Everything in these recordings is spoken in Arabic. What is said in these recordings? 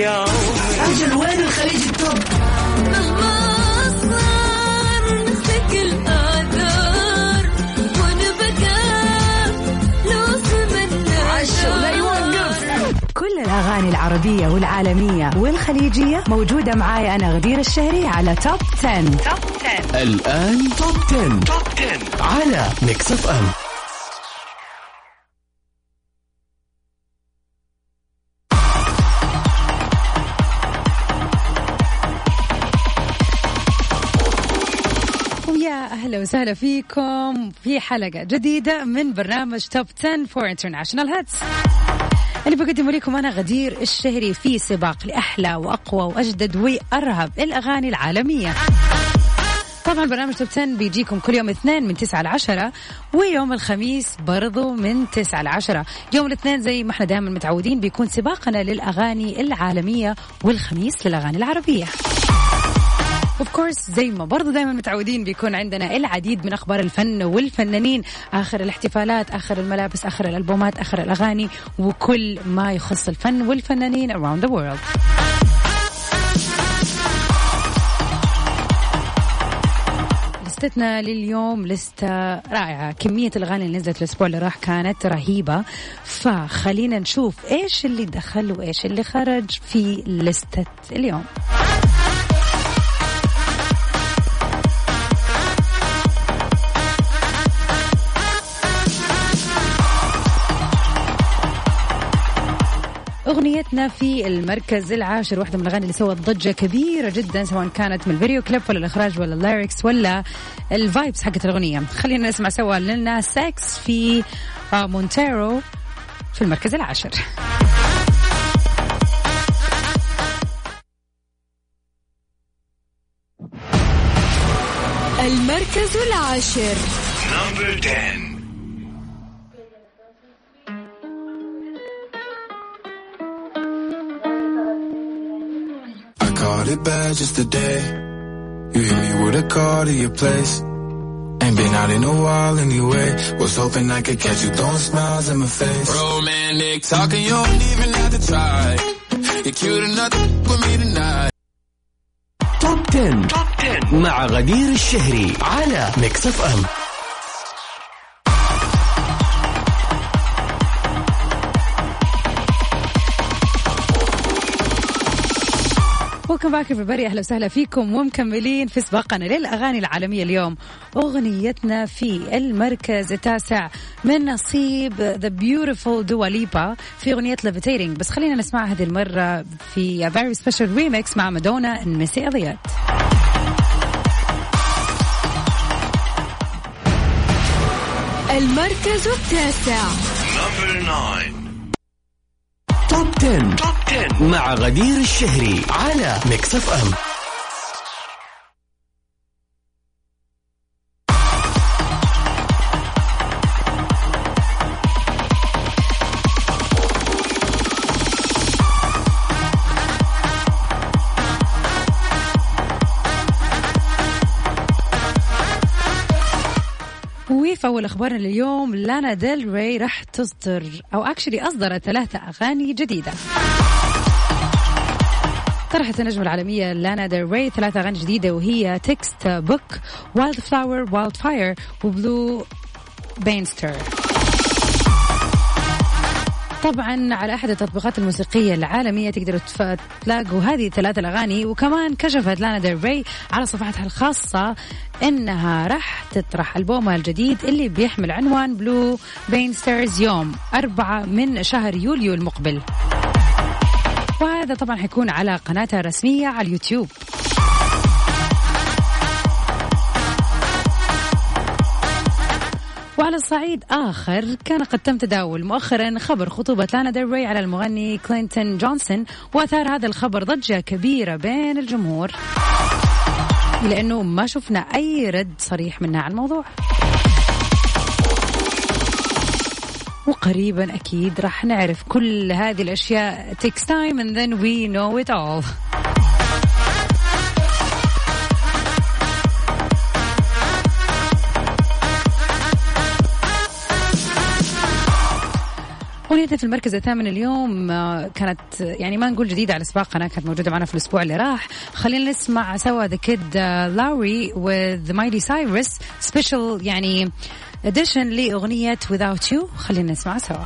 أجل وين الخليج ال top مهما صار لو يوقف كل الأغاني العربية والعالمية والخليجية موجودة معاي أنا غدير الشهري على top 10. top 10 الآن top 10. top 10 على Mix FM أهلا وسهلا فيكم في حلقة جديدة من برنامج Top 10 for international hits اللي بقدمه لكم أنا غدير الشهري في سباق لأحلى وأقوى وأجدد وأرهب الأغاني العالمية. طبعا برنامج Top 10 بيجيكم كل يوم اثنين من 9 ل 10 ويوم الخميس برضو من 9 ل 10 يوم الاثنين زي ما إحنا دائما متعودين بيكون سباقنا للأغاني العالمية والخميس للأغاني العربية. اوف كورس زي ما برضو دائما متعودين بيكون عندنا العديد من أخبار الفن والفنانين. آخر الاحتفالات آخر الملابس آخر الألبومات آخر الأغاني وكل ما يخص الفن والفنانين around the world. لستنا لليوم لستة رائعة. كمية الأغاني اللي نزلت الأسبوع اللي راح كانت رهيبة. فخلينا نشوف إيش اللي دخل وإيش اللي خرج في لستة اليوم. أغنيتنا في المركز العاشر واحدة من الأغاني اللي سوت ضجة كبيرة جدا سواء كانت من الفيديو كليب ولا الإخراج ولا ال lyrics ولا ال vibes حقت الأغنية. خلينا نسمع سوا Lil Nas X في Montero في المركز العاشر. المركز العاشر. Number 10 caught it bad just today. You hit me with a call to your place. Ain't been out in a while anyway. Was hoping I could catch you throwing smiles in my face. Romantic talking, you don't even have to try. You're cute enough to with me tonight. توب 10. توب 10 مع غدير الشهري على ميكس اف ام welcome back everybody أهلا وسهلا فيكم ومكملين في سباقنا للأغاني العالمية اليوم. أغنيتنا في المركز التاسع من نصيب the beautiful Dua Lipa في أغنية Levitating بس خلينا نسمعها هذه المرة في very special remix مع Madonna Missy Elliott المركز التاسع. Top 10. Top 10 مع غدير الشهري على Mix FM في اول اخبارنا اليوم؟ لانا ديل ري راح تصدر أو actually أصدرت ثلاثة أغاني جديدة. طرحت النجمة العالمية لانا ديل ري ثلاثة أغاني جديدة وهي Text Book Wildflower Wildfire و Blue Banisters طبعا على أحد التطبيقات الموسيقية العالمية تقدروا تلاقوا هذه ثلاث الأغاني وكمان كشفت لانا ديل ري على صفحتها الخاصة إنها راح تطرح ألبومها الجديد اللي بيحمل عنوان Blue Banisters يوم أربعة من شهر يوليو المقبل. وهذا طبعا حيكون على قناتها الرسمية على اليوتيوب. وعلى الصعيد آخر كان قد تم تداول مؤخرا خبر خطوبة لانا ديل ري على المغني كلينتون جونسون وأثار هذا الخبر ضجة كبيرة بين الجمهور. لأنه ما شفنا أي رد صريح منها على الموضوع. وقريبا أكيد راح نعرف كل هذه الأشياء. Takes time and then we know it all. أغنيتنا في المركز الثامن اليوم آه، كانت يعني ما نقول جديدة على سباقنا كانت موجودة معنا في الأسبوع اللي راح. خلينا نسمع سوا The Kid LAROI with Miley Cyrus special يعني اديشن لأغنية Without You. خلينا نسمع سوا.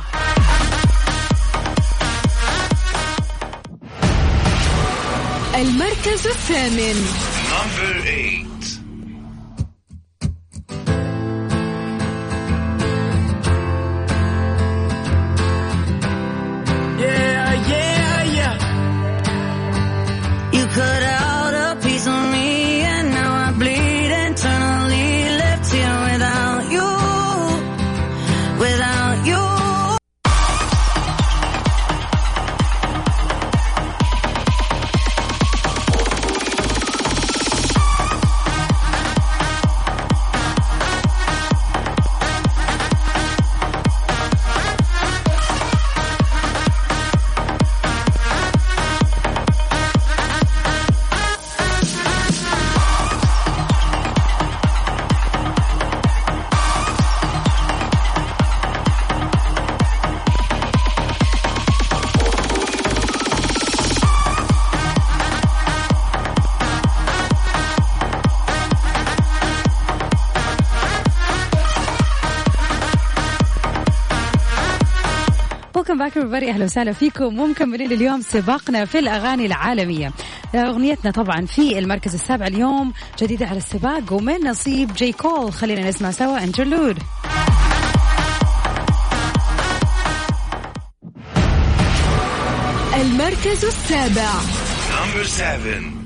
المركز الثامن. Number eight. welcome back everybody أهلا وسهلا فيكم. ومكملين اليوم سباقنا في الأغاني العالمية. أغنيتنا طبعا في المركز السابع اليوم جديدة على السباق ومن نصيب J. Cole. خلينا نسمع سوا. Interlude. المركز السابع. Number seven.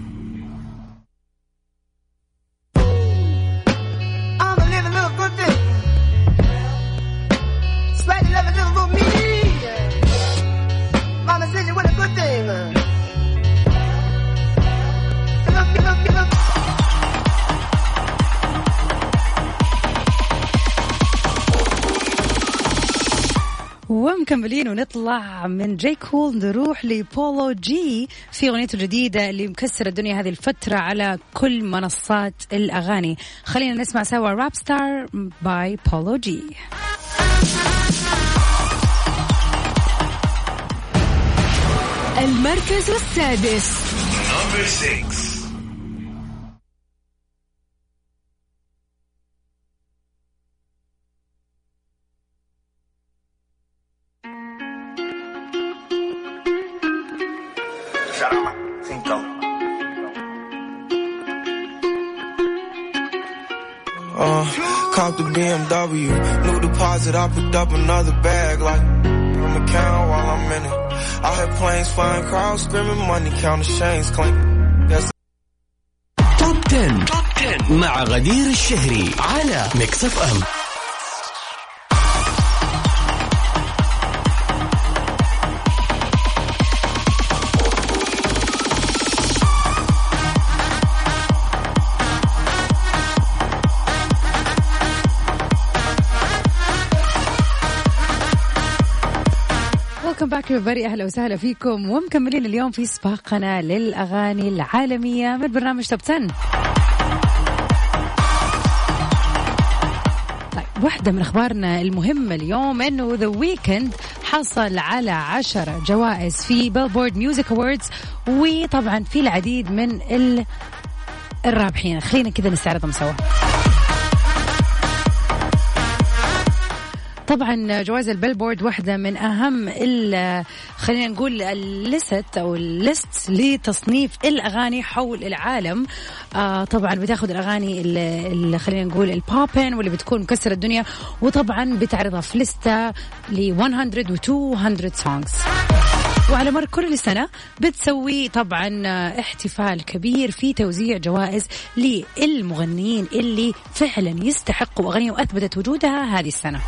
ومكملين ونطلع من J. Cole نروح ل Polo G في أغنيته الجديدة اللي مكسر الدنيا هذه الفترة على كل منصات الأغاني. خلينا نسمع سوا Rapstar by Polo G المركز السادس. cop the BMW, new deposit, I picked up another bag like on the counter while I'm in it. I heard planes flying, crowds screaming, money counter chains clanking. Yes, توب 10. توب 10 مع غدير الشهري على ميكس اف ام back everybody أهلا وسهلا فيكم. ومكملين اليوم في سباقنا للأغاني العالمية من برنامج Top 10 طيب واحدة من أخبارنا المهمة اليوم إنه The Weeknd حصل على عشرة جوائز في Billboard Music Awards وطبعا في العديد من ال... الرابحين. خلينا كذا نستعرضهم سوا. طبعا جوائز ال Billboard واحدة من أهم ال- خلينا نقول ال list أو ال list لتصنيف الأغاني حول العالم. آه طبعا بتاخذ الأغاني اللي خلينا نقول ال popping واللي بتكون مكسرة الدنيا وطبعا بتعرضها في لستة ل 100 و 200 songs وعلى مر كل سنة بتسوي طبعا احتفال كبير في توزيع جوائز للمغنيين اللي فعلا يستحقوا أغاني وأثبتت وجودها هذه السنة.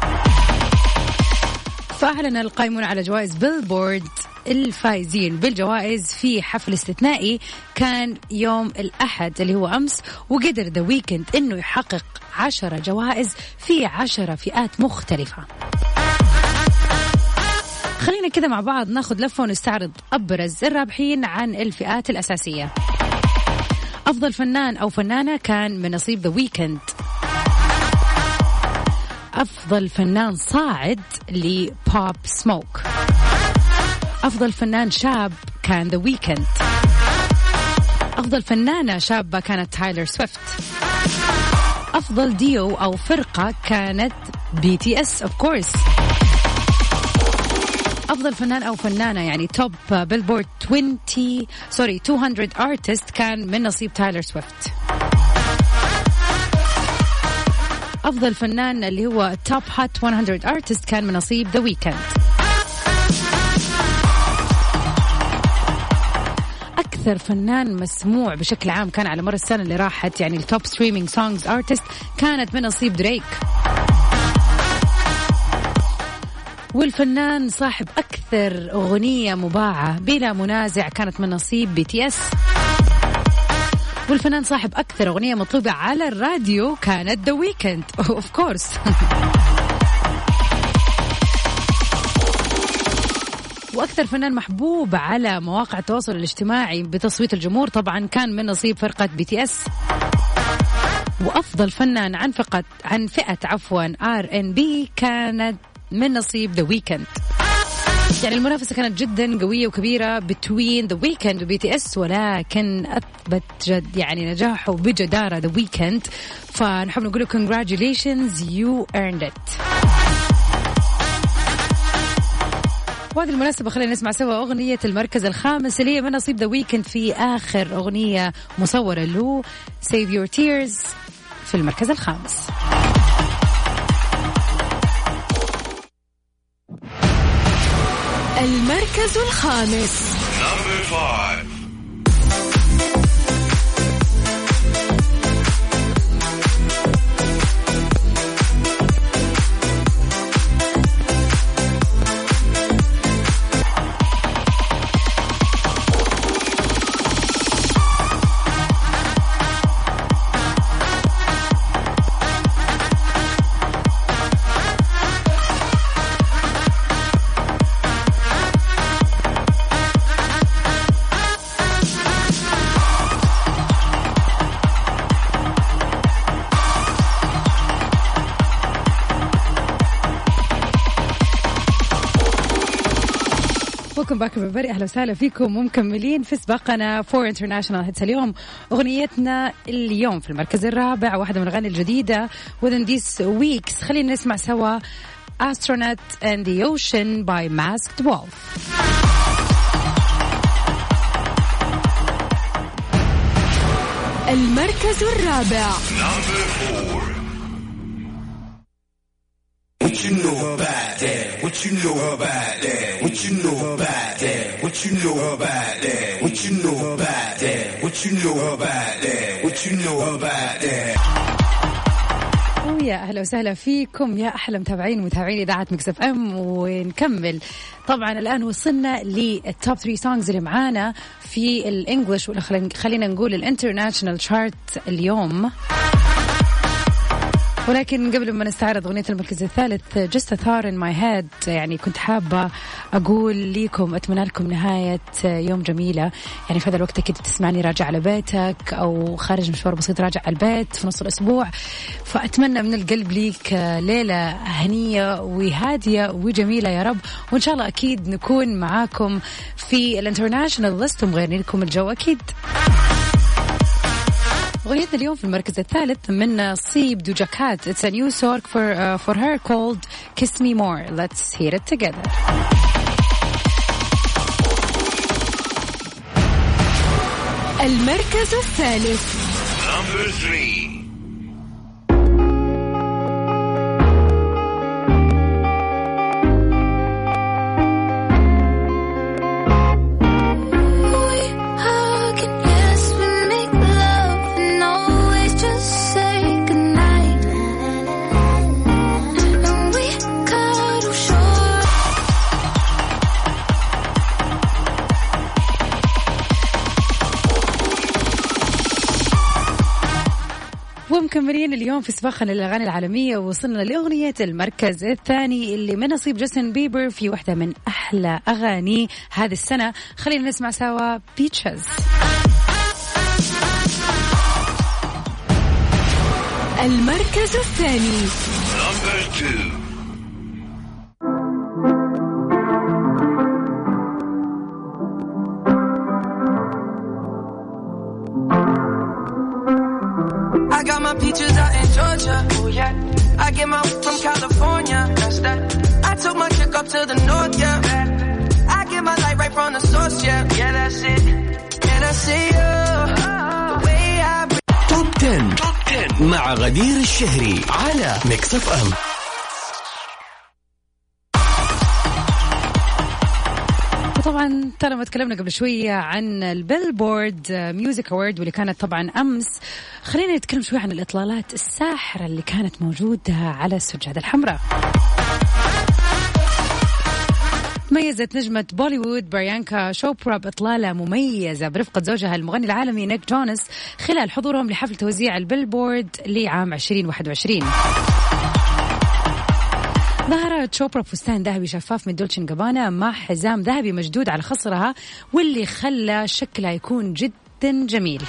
فأعلن القائمون على جوائز Billboard الفائزين بالجوائز في حفل استثنائي كان يوم الأحد اللي هو أمس وقدر The Weeknd أنه يحقق عشرة جوائز في عشرة فئات مختلفة. خلينا كذا مع بعض ناخذ لفة ونستعرض أبرز الرابحين عن الفئات الأساسية. أفضل فنان أو فنانة كان من نصيب The Weeknd أفضل فنان صاعد ل Pop Smoke أفضل فنان شاب كان The Weeknd أفضل فنانة شابة كانت تايلر سويفت أفضل ديو أو فرقة كانت BTS of course أفضل فنان أو فنانة يعني top Billboard 20 sorry 200 artist كان من نصيب تايلر سويفت أفضل فنان اللي هو top Hot 100 artist كان من نصيب The Weeknd أكثر فنان مسموع بشكل عام كان على مر السنة اللي راحت يعني ال top streaming songs artist كانت من نصيب دريك. والفنان صاحب أكثر أغنية مباعة بلا منازع كانت من نصيب BTS والفنان صاحب أكثر أغنية مطلوبة على الراديو كانت The Weeknd of course وأكثر فنان محبوب على مواقع التواصل الاجتماعي بتصويت الجمهور طبعا كان من نصيب فرقة BTS وأفضل فنان عن فقط عن فئة عفوا R&B كانت من نصيب The Weeknd يعني المنافسة كانت جدا قوية وكبيرة between The Weeknd و BTS ولكن أثبت جد يعني نجاحه بجدارة The Weeknd فنحب نقول له congratulations you earned it. وهذه المناسبة خلينا نسمع سوا أغنية المركز الخامس اللي هي من نصيب ذا ويكند في آخر أغنية مصورة له Save Your Tears في المركز الخامس. المركز الخامس. Welcome back everybody أهلا وسهلا فيكم ومكملين في سباقنا for international hits اليوم. أغنيتنا اليوم في المركز الرابع واحدة من الأغاني الجديدة within these weeks. خلينا نسمع سوا Astronaut in the Ocean by Masked Wolf. المركز الرابع. What you know about? You know about that? What you know about that? What you know about that? What you know about that? What you know about that? What you know about that? ويا أهلا وسهلا فيكم يا أحلى متابعين ومتابعين إذاعة مكس إف إم ونكمل طبعا الآن وصلنا لل top 3 songs اللي معانا في ال English خلينا نقول ال international chart اليوم ولكن قبل ما نستعرض أغنية المركز الثالث a Thought in My Head يعني كنت حابة أقول لكم أتمنى لكم نهاية يوم جميلة. يعني في هذا الوقت أكيد تسمعني راجع على بيتك أو خارج مشوار بسيط راجع على البيت في نص الأسبوع. فأتمنى من القلب ليك ليلة هنية وهادية وجميلة يا رب. وإن شاء الله أكيد نكون معاكم في الانترناشونال ليست ومغيرين لكم الجو أكيد. أغنيتنا اليوم في المركز الثالث من نصيب دوجا كات It's a new song for, uh, for her called Kiss Me More Let's hear it together المركز الثالث ومكملين اليوم في سباقنا للأغاني العالمية وصلنا لأغنية المركز الثاني اللي من نصيب جاستن بيبر في واحدة من أحلى أغاني هذه السنة. خلينا نسمع سوا بيتشز المركز الثاني. To the north. Yeah. I get my light right from the source. Yeah. Yeah, that's it. And I see you. The way I Top 10. Top 10 مع غدير الشهري على Mix FM وطبعا ترى ما تكلمنا قبل شوية عن ال Billboard Music Award واللي كانت طبعا أمس خلينا نتكلم شوي عن الإطلالات الساحرة اللي كانت موجودة على السجادة الحمراء ميزت نجمة بوليوود بريانكا شوبرا بإطلالة مميزة برفقة زوجها المغني العالمي نيك جونس خلال حضورهم لحفل توزيع ال Billboard لعام 2021 ظهرت شوبرا بفستان ذهبي شفاف من Dolce & Gabbana مع حزام ذهبي مشدود على خصرها واللي خلى شكلها يكون جدا جميل.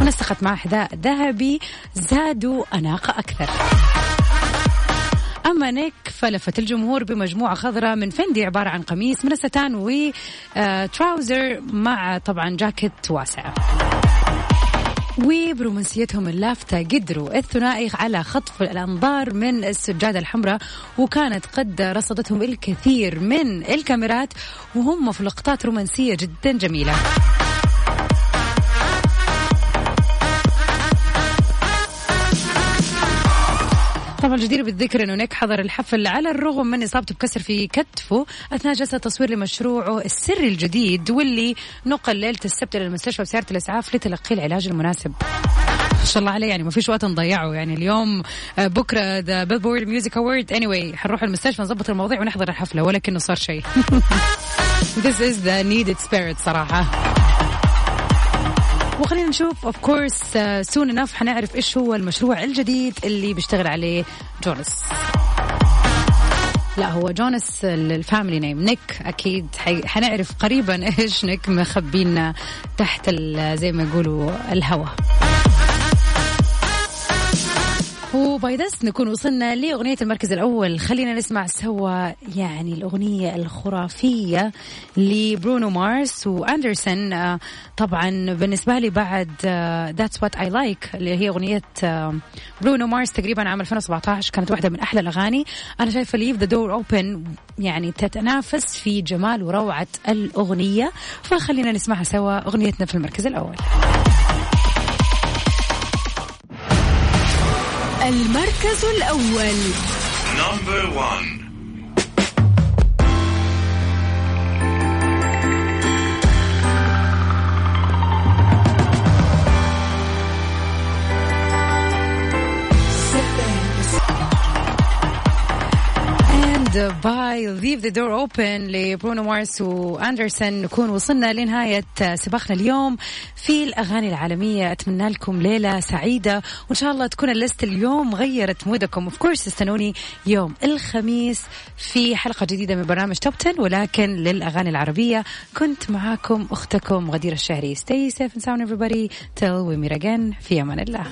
ونسقت مع حذاء ذهبي زادوا أناقة أكثر. أما نيك فلفت الجمهور بمجموعة خضراء من فندي عبارة عن قميص من الستان وتراوزر مع طبعا جاكيت واسع. وبرومانسيتهم اللافتة قدروا الثنائي على خطف الأنظار من السجادة الحمراء وكانت قد رصدتهم الكثير من الكاميرات وهم في لقطات رومانسية جدا جميلة. طبعا الجدير بالذكر انه نيك حضر الحفل على الرغم من اصابته بكسر في كتفه أثناء جلسة تصوير لمشروعه السري الجديد واللي نقل ليلة السبت إلى المستشفى بسياره الإسعاف لتلقي العلاج المناسب. ما شاء الله عليه يعني ما فيش وقت نضيعه يعني اليوم آه، بكرة the Billboard Music Award anyway anyway حنروح المستشفى نظبط المواضيع ونحضر الحفلة ولكنه صار شيء. This is the needed spirit صراحة. وخلينا نشوف of course soon enough حنعرف إيش هو المشروع الجديد اللي بيشتغل عليه جونس. لا هو جونس ال family name نيك أكيد حنعرف قريبا إيش نيك مخبينا تحت زي ما يقولوا الهوا. و by this نكون وصلنا لأغنية المركز الأول. خلينا نسمع سوا يعني الأغنية الخرافية لبرونو مارس وأندرسون. آه، طبعا بالنسبة لي بعد That's What I Like اللي هي أغنية آه، برونو مارس تقريبا عام 2017 كانت واحدة من أحلى الأغاني. أنا شايفة Leave the Door Open يعني تتنافس في جمال وروعة الأغنية. فخلينا نسمعها سوا أغنيتنا في المركز الأول. المركز الأول. Number 1 أكيد by Leave the Door Open لبرونو مارس وأندرسون. نكون وصلنا لنهاية سباقنا اليوم. في الأغاني العالمية أتمنى لكم ليلة سعيدة. وإن شاء الله تكون ال list اليوم غيرت مودكم. of course استنوني يوم الخميس في حلقة جديدة من برنامج Top 10 ولكن للأغاني العربية كنت معاكم أختكم غدير الشهري. Stay safe and sound everybody. Till we meet again. في أمان الله.